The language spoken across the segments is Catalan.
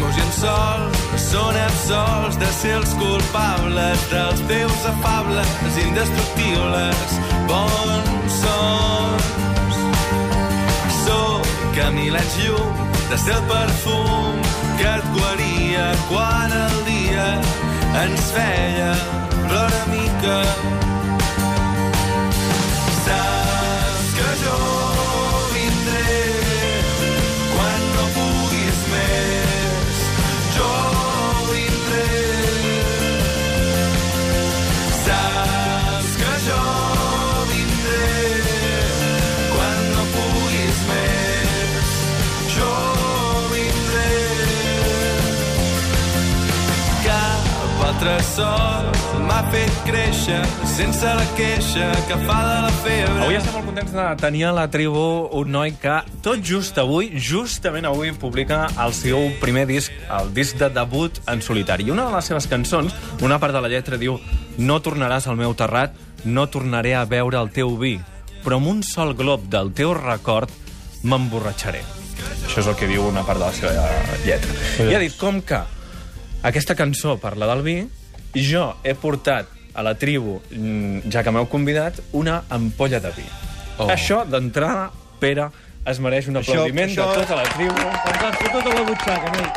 meus llençols són absolts de ser els culpables dels teus afables indestructibles bons sons. Sóc a milers llum de ser el perfum que et guaria quan el dia ens feia plora mica. Saps Cap altre sol m'ha fet créixer sense la queixa que fa de la febre. Avui estem molt contents de tenir a la tribu un noi que tot just avui, justament avui, publica el seu primer disc, el disc de debut en solitari. I una de les seves cançons, una part de la lletra diu No tornaràs al meu terrat, no tornaré a veure el teu vi, però amb un sol glob del teu record m'emborratxaré. Això és el que diu una part de la seva lletra. I ha dit com que aquesta cançó parla del vi, jo he portat a la tribu, mm, ja que m'heu convidat, una ampolla de vi. Oh. Això, d'entrada, Pere, es mereix un aplaudiment això- de tota la tribu. Ens tota la butxaca, noi.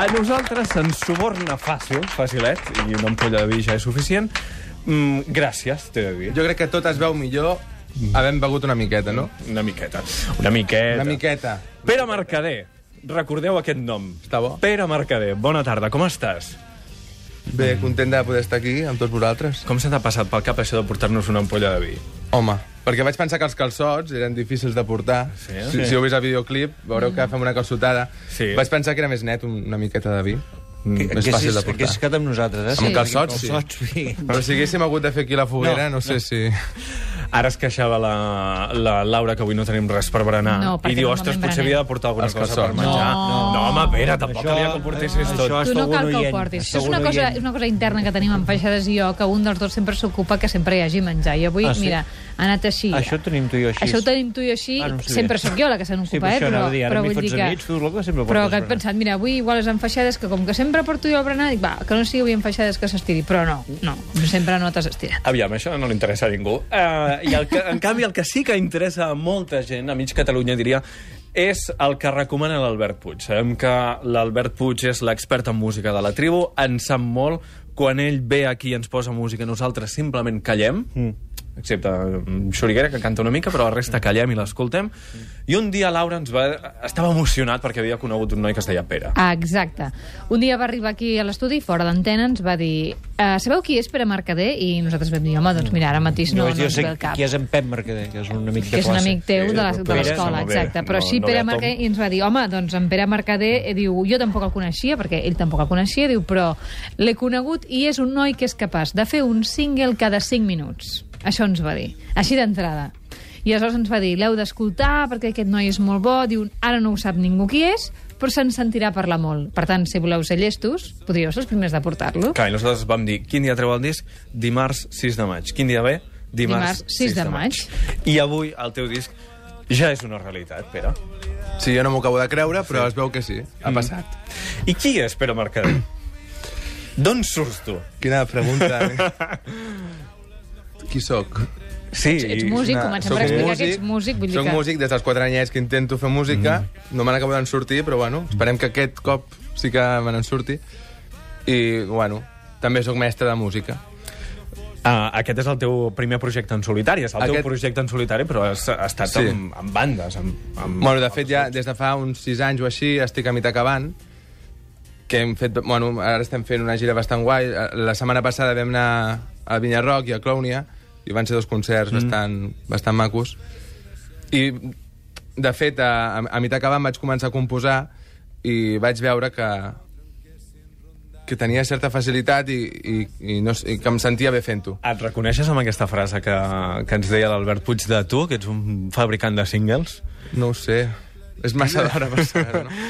A nosaltres se'ns suborna fàcil, facilet, i una ampolla de vi ja és suficient. Mm, gràcies, t'he de dir. Jo crec que tot es veu millor havent begut una miqueta, no? Una miqueta. Una miqueta. Una miqueta. Pere Mercader. Recordeu aquest nom. Està bo. Pere Mercader, bona tarda, com estàs? Bé, content de poder estar aquí amb tots vosaltres. Com se t'ha passat pel cap això de portar-nos una ampolla de vi? Home, perquè vaig pensar que els calçots eren difícils de portar. Sí? Si, si heu vist el videoclip, veureu que fem una calçotada. Sí. Vaig pensar que era més net un- una miqueta de vi. Mm, Que, més que, fàcil és, de que portar. és quedat amb nosaltres, eh? Amb calçots, sí. Calçots, sí. Però si haguéssim hagut de fer aquí la foguera, no, No, no sé si... Ara es queixava la, la Laura que avui no tenim res per berenar. No, perquè I diu, ostres, potser berenem. havia de portar alguna Els cosa per calçots. menjar. No. no home, Pere, tampoc Això- calia que ho portessis això tot. és- Tu no cal que ho portis. Això és una cosa, és una cosa interna que tenim en Peixades i jo, que un dels dos sempre s'ocupa que sempre hi hagi menjar. I avui, Ah, sí? mira, ha anat així. Això ho tenim tu i jo així. Això ho tenim tu i jo així. Ah, no ho sabia. sempre sóc jo la que se Sí, n'ocupa, per eh? això Però, anava a dir, ara però m'hi vull fots dir que... amics, tu que sempre Però portes que he berenar. pensat, mira, avui igual és enfaixades que com que sempre porto jo el berenar, dic, va, que no sigui avui enfaixades que s'estiri. Però no, no, sempre no t'has estirat. Aviam, això no li interessa a ningú. Uh, I el que, en canvi, el que sí que interessa a molta gent, a mig Catalunya, diria, és el que recomana l'Albert Puig. Sabem que l'Albert Puig és l'expert en música de la tribu, en sap molt. Quan ell ve aquí i ens posa música, nosaltres simplement callem, mm. Excepte mm, Xuriguera, que canta una mica, però la resta callem i l'escoltem. I un dia Laura ens va... estava emocionat perquè havia conegut un noi que es deia Pere. Ah, exacte. Un dia va arribar aquí a l'estudi, fora d'antena, ens va dir uh, sabeu qui és Pere Mercader? I nosaltres vam dir, home, doncs mira, ara mateix no, no jo ens sé ve el cap. qui és en Pep Mercader, que és un amic de que és un classe. amic teu Sí, de l'escola, no exacte. Però no- sí, no Pere tom. Mercader, i ens va dir, home, doncs en Pere Mercader, eh, diu, jo tampoc el coneixia, perquè ell tampoc el coneixia, diu, però l'he conegut i és un noi que és capaç de fer un single cada 5 minuts. Això ens va dir, així d'entrada. I aleshores ens va dir, l'heu d'escoltar perquè aquest noi és molt bo, diu, ara no ho sap ningú qui és, però se'n sentirà parlar molt. Per tant, si voleu ser llestos, podríeu ser els primers de portar-lo. Clar, i nosaltres vam dir, quin dia treu el disc? Dimarts 6 de maig. Quin dia ve? Dimarts, Dimarts 6 de maig. I avui el teu disc ja és una realitat, Pere. Sí, jo no m'ho acabo de creure, però es veu que sí. Ha passat. I qui és Pere Mercader? D'on surts tu? Quina pregunta. eh? Qui sóc? Sí, Ets músic, comencem per explicar que ets músic, vull dir soc que- músic des dels 4 anyets que intento fer música. Mm. No me n'acabo d'en sortir, però bueno, esperem que aquest cop sí que me n'en surti. I, bueno, també sóc mestre de música. Uh, aquest és el teu primer projecte en solitari, és el Aquest- teu projecte en solitari, però has, has estat Sí. amb, amb bandes. Amb, amb... Bueno, de fet, ja des de fa uns 6 anys o així estic a mig acabant, que hem fet, bueno, ara estem fent una gira bastant guai. La setmana passada vam anar a Vinyarroc i a Clownia, i van ser dos concerts mm. bastant, bastant macos. I, de fet, a, a, a acabant vaig començar a composar i vaig veure que, que tenia certa facilitat i, i, i, no, i que em sentia bé fent-ho. Et reconeixes amb aquesta frase que, que ens deia l'Albert Puig de tu, que ets un fabricant de singles? No ho sé. És massa d'hora per saber no?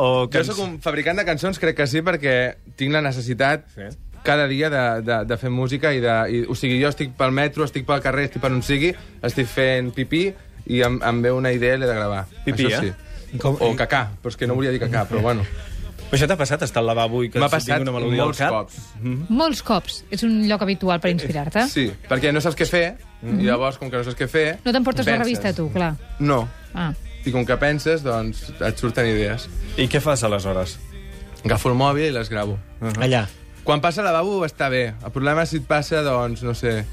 O que Jo sóc un fabricant de cançons, crec que sí, perquè tinc la necessitat Sí. Cada dia de, de, de fer música. I de, i, o sigui, jo estic pel metro, estic pel carrer, estic per on sigui, estic fent pipí i em, em ve una idea i l'he de gravar. Pipí, Això eh? sí. Com, o cacà, però és que no volia dir cacà, però bueno. Però això t'ha passat, estar al lavabo i que M'ha et passat una melodia molts al cap? cops. Molts cops. És un lloc habitual per inspirar-te. Sí, perquè no saps què fer, i llavors, com que no saps què fer... No t'emportes la penses. revista, tu, clar. No. Ah. I com que penses, doncs et surten idees. I què fas aleshores? Agafo el mòbil i les gravo. Allà. Quan passa al lavabo està bé. El problema és si et passa, doncs, no sé,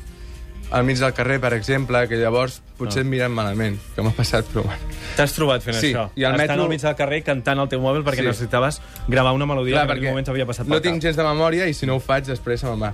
al mig del carrer, per exemple, que llavors potser et miren malament, que m'ha passat, però bueno. T'has trobat fent Sí, això? i al Estant metro- al mig del carrer cantant al teu mòbil perquè Sí. necessitaves gravar una melodia Clar, que en aquell moment t'havia passat no tinc gens de memòria i si no ho faig després se me'n va.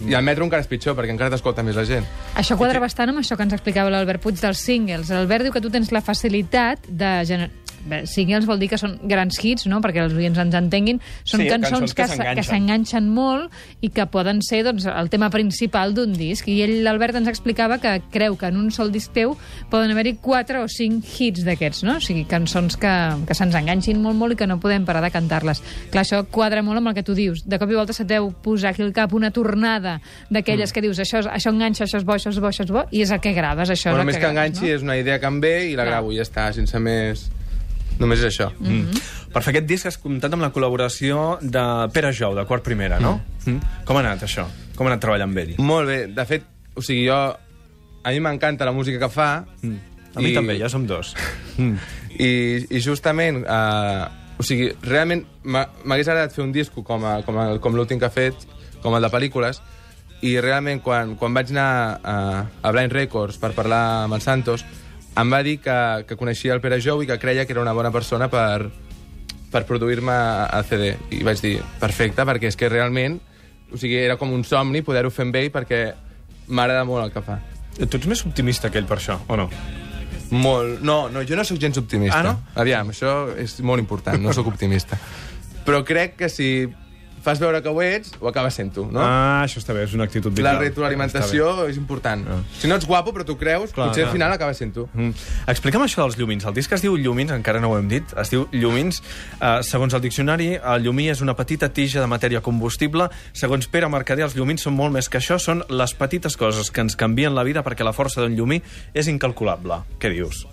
I al metro encara és pitjor, perquè encara t'escolta més la gent. Això quadra bastant amb això que ens explicava l'Albert Puig dels singles. L'Albert diu que tu tens la facilitat de... Gener... Bé, singles vol dir que són grans hits, no?, perquè els oients ens entenguin. Són Sí, cançons, cançons que que, se- que s'enganxen. molt i que poden ser doncs, el tema principal d'un disc. I ell, l'Albert, ens explicava que creu que en un sol disc teu poden haver-hi quatre o cinc hits d'aquests, no? O sigui, cançons que, que se'ns enganxin molt, molt i que no podem parar de cantar-les. Clar, això quadra molt amb el que tu dius. De cop i volta se deu posar aquí al cap una tornada d'aquelles mm. que dius això, això enganxa, això és bo, això és bo, això és bo, i és el que graves, això Bueno, és el més que graves, enganxi, és una idea que em ve i la Clar. gravo i ja està, sense més... Només és això. Mm. Per fer aquest disc has comptat amb la col·laboració de Pere Jou, de Quart Primera, no? Mm. Com ha anat, això? Com ha anat treballar amb ell? Molt bé. De fet, o sigui, jo... A mi m'encanta la música que fa. Mm. A mi I- també, ja som dos. Mm. I, i justament, eh, o sigui, realment m'ha- m'hagués agradat fer un disco com, a, com, a, com l'últim que ha fet, com el de pel·lícules, i realment quan, quan vaig anar a, a Blind Records per parlar amb el Santos, em va dir que, que coneixia el Pere Jou i que creia que era una bona persona per, per produir-me el CD. I vaig dir, perfecte, perquè és que realment o sigui, era com un somni poder-ho fer amb ell perquè m'agrada molt el que fa. Tu ets més optimista que ell per això, o no? Molt... No, no, jo no sóc gens optimista. Ah, no? Aviam, això és molt important, no sóc optimista. Però crec que si fas veure que ho ets, ho acabes sent tu, no? Ah, això està bé, és una actitud La vital. retroalimentació és important. Ah. Si no ets guapo, però tu creus, Clar, potser clar. al final acabes sent tu. Mm. Explica'm això dels llumins. El disc es diu Llumins, encara no ho hem dit. Es diu Llumins. Uh, segons el diccionari, el llumí és una petita tija de matèria combustible. Segons Pere Mercader, els llumins són molt més que això. Són les petites coses que ens canvien la vida perquè la força d'un llumí és incalculable. Què dius?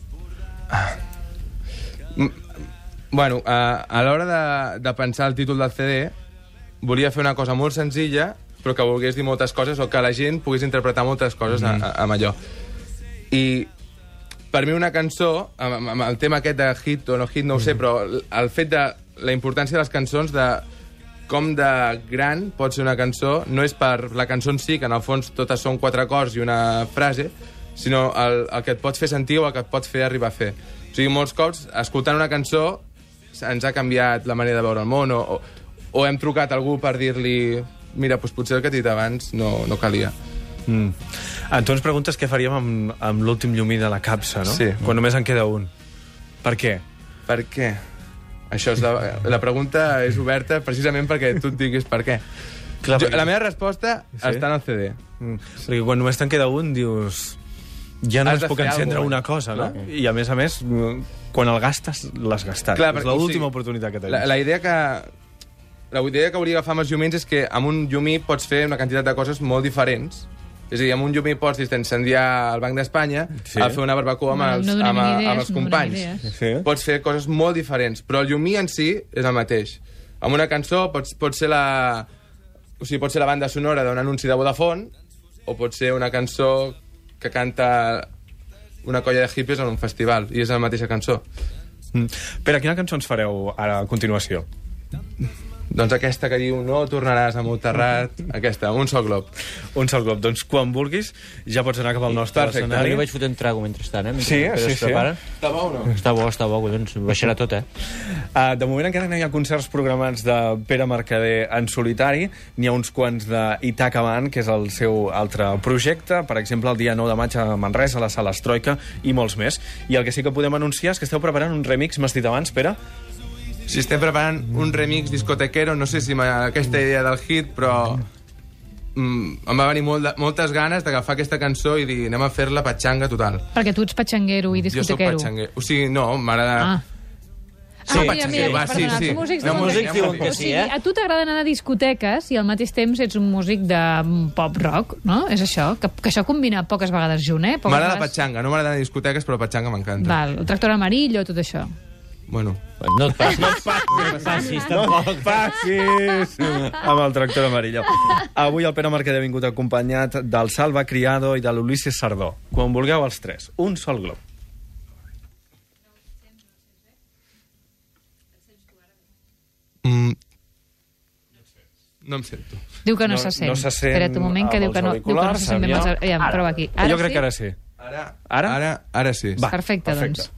Bueno, a, a l'hora de, de pensar el títol del CD, volia fer una cosa molt senzilla, però que volgués dir moltes coses o que la gent pogués interpretar moltes coses mm. a, a, amb allò. I per mi una cançó, amb, amb el tema aquest de hit o no hit, no ho sé, però el fet de la importància de les cançons, de com de gran pot ser una cançó, no és per la cançó en si, que en el fons totes són quatre acords i una frase, sinó el, el que et pot fer sentir o el que et pot fer arribar a fer. O sigui, molts cops, escoltant una cançó, ens ha canviat la manera de veure el món, o, o, o hem trucat algú per dir-li mira, doncs potser el que t'he dit abans no, no calia. Mm. Tu ens preguntes què faríem amb, amb l'últim llumí de la capsa, no? Sí. Quan només en queda un. Per què? Per què? Això és la, la pregunta és oberta precisament perquè tu et diguis per què. Clar, jo, perquè- la meva resposta Sí? sí? està en el CD. Mm. Perquè quan només te'n queda un, dius... Ja només de puc encendre alguna una cosa, no? Clar. I a més a més, quan el gastes, l'has gastat. Clar, és o l'última sigui, oportunitat que tens. La, la idea que la idea que hauria d'agafar amb els llumins és que amb un llumí pots fer una quantitat de coses molt diferents. És a dir, amb un llumí pots incendiar el Banc d'Espanya, Sí. a fer una barbacoa amb No, els, no donem amb, idees, amb els no companys. idees. Sí. Pots fer coses molt diferents, però el llumí en si és el mateix. Amb una cançó pots, pot ser la... O sigui, pot ser la banda sonora d'un anunci de Vodafone o pot ser una cançó que canta una colla de hippies en un festival i és la mateixa cançó. Mm. Pere, quina cançó ens fareu ara a continuació? Doncs aquesta que diu no tornaràs a Montserrat, aquesta, un sol glob. Un sol glob. Doncs quan vulguis ja pots anar cap al nostre Perfecte. Escenari. jo vaig fotent trago mentrestant, eh? mentre Sí, sí, sí. Està bo o no? Està bo, està bo, collons. Baixarà tot, eh? Uh, de moment encara no hi ha concerts programats de Pere Mercader en solitari, n'hi ha uns quants d'Itaca Band, que és el seu altre projecte, per exemple, el dia 9 de maig a Manresa, a la Sala Estroika, i molts més. I el que sí que podem anunciar és que esteu preparant un remix, m'has dit abans, Pere? Si estem preparant un remix discotequero, no sé si aquesta idea del hit, però mm, em va venir molt de, moltes ganes d'agafar aquesta cançó i dir anem a fer-la patxanga total. Perquè tu ets patxanguero i Jo sóc discotequero. patxanguer. O sigui, no, m'agrada... Ah. Sí, ah, mira, patxanguero, mira, va, sí, sí. els músics No, diuen músics que- diuen que o sí, sigui, eh? A tu t'agrada anar a discoteques i al mateix temps ets un músic de mm, pop rock, no? És això? Que, que això combina poques vegades junt, eh? M'agrada la vegades- patxanga, no m'agrada anar a discoteques, però patxanga m'encanta. Val, el tractor amarillo, tot això. Bueno, No et passis. No et passis, tampoc. Passis! Amb el tractor amarillo. Avui el Pere Mercader ha vingut acompanyat del Salva Criado i de l'Ulisses Sardó. Quan vulgueu els tres. Un sol glob. mm, no em sento. Diu que no, No- se sent. no se sent Espera't un moment, que diu que no, diu que no se sent bé. amb els-. Aviam, prova aquí. Ara jo crec sí? que ara sí. Ara, Ara? Ara, ara sí. Va. Perfecte, perfecte. doncs.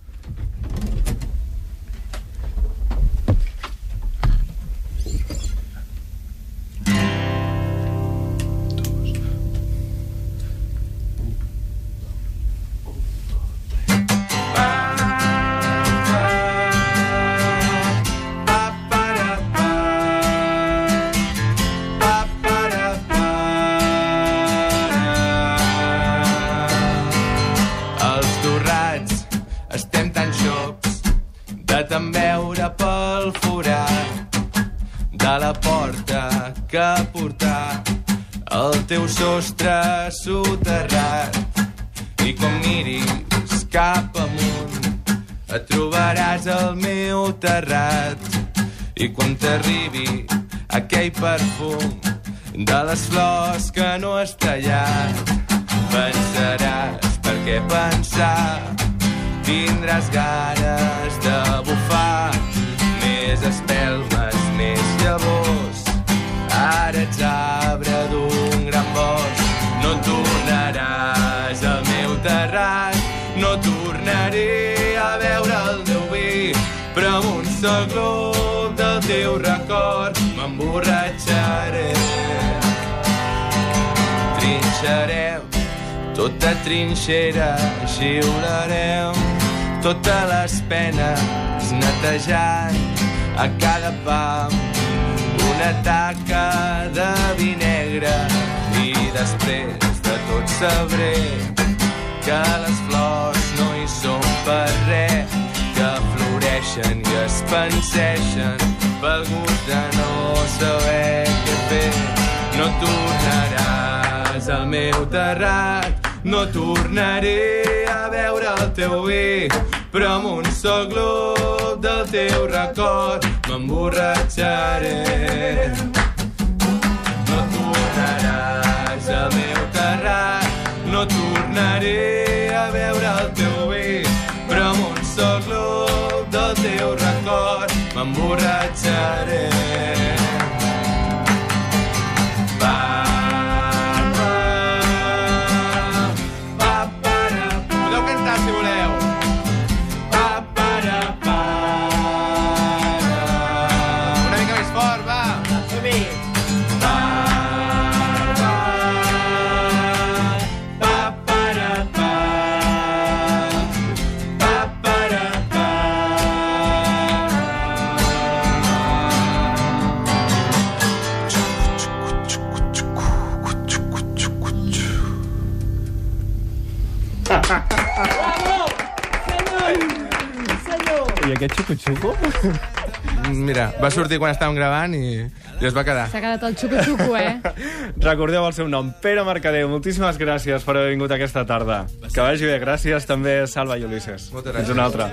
Teu sostre soterrat i quan miris cap amunt et trobaràs al meu terrat. I quan t'arribi aquell perfum de les flors que no has tallat pensaràs per què pensar. Tindràs ganes de bufar més espelmes, més llavors. Ara ets arbre gran bosc no tornaràs al meu terrat. No tornaré a veure el teu vi. Però amb un sol glob del teu record m'emborratxaré. Trinxarem tota trinxera xiularem totes les penes netejant a cada pam una taca de vi negre després de tot sabré que les flors no hi són per res que floreixen i es penseixen pel gust de no saber què fer no tornaràs al meu terrat. No tornaré a veure el teu vi però amb un sol glob del teu record m'emborratxaré no tornaré a veure el teu vi, però amb un sol glob del teu record m'emborratxaré. I aquest xucu-xucu? Mira, va sortir quan estàvem gravant i, i es va quedar. S'ha quedat el xucu-xucu, eh? Recordeu el seu nom, Pere Mercader. Moltíssimes gràcies per haver vingut aquesta tarda. Que vagi bé. Gràcies també, Salva i Ulisses. Moltes Fins gràcies. una altra.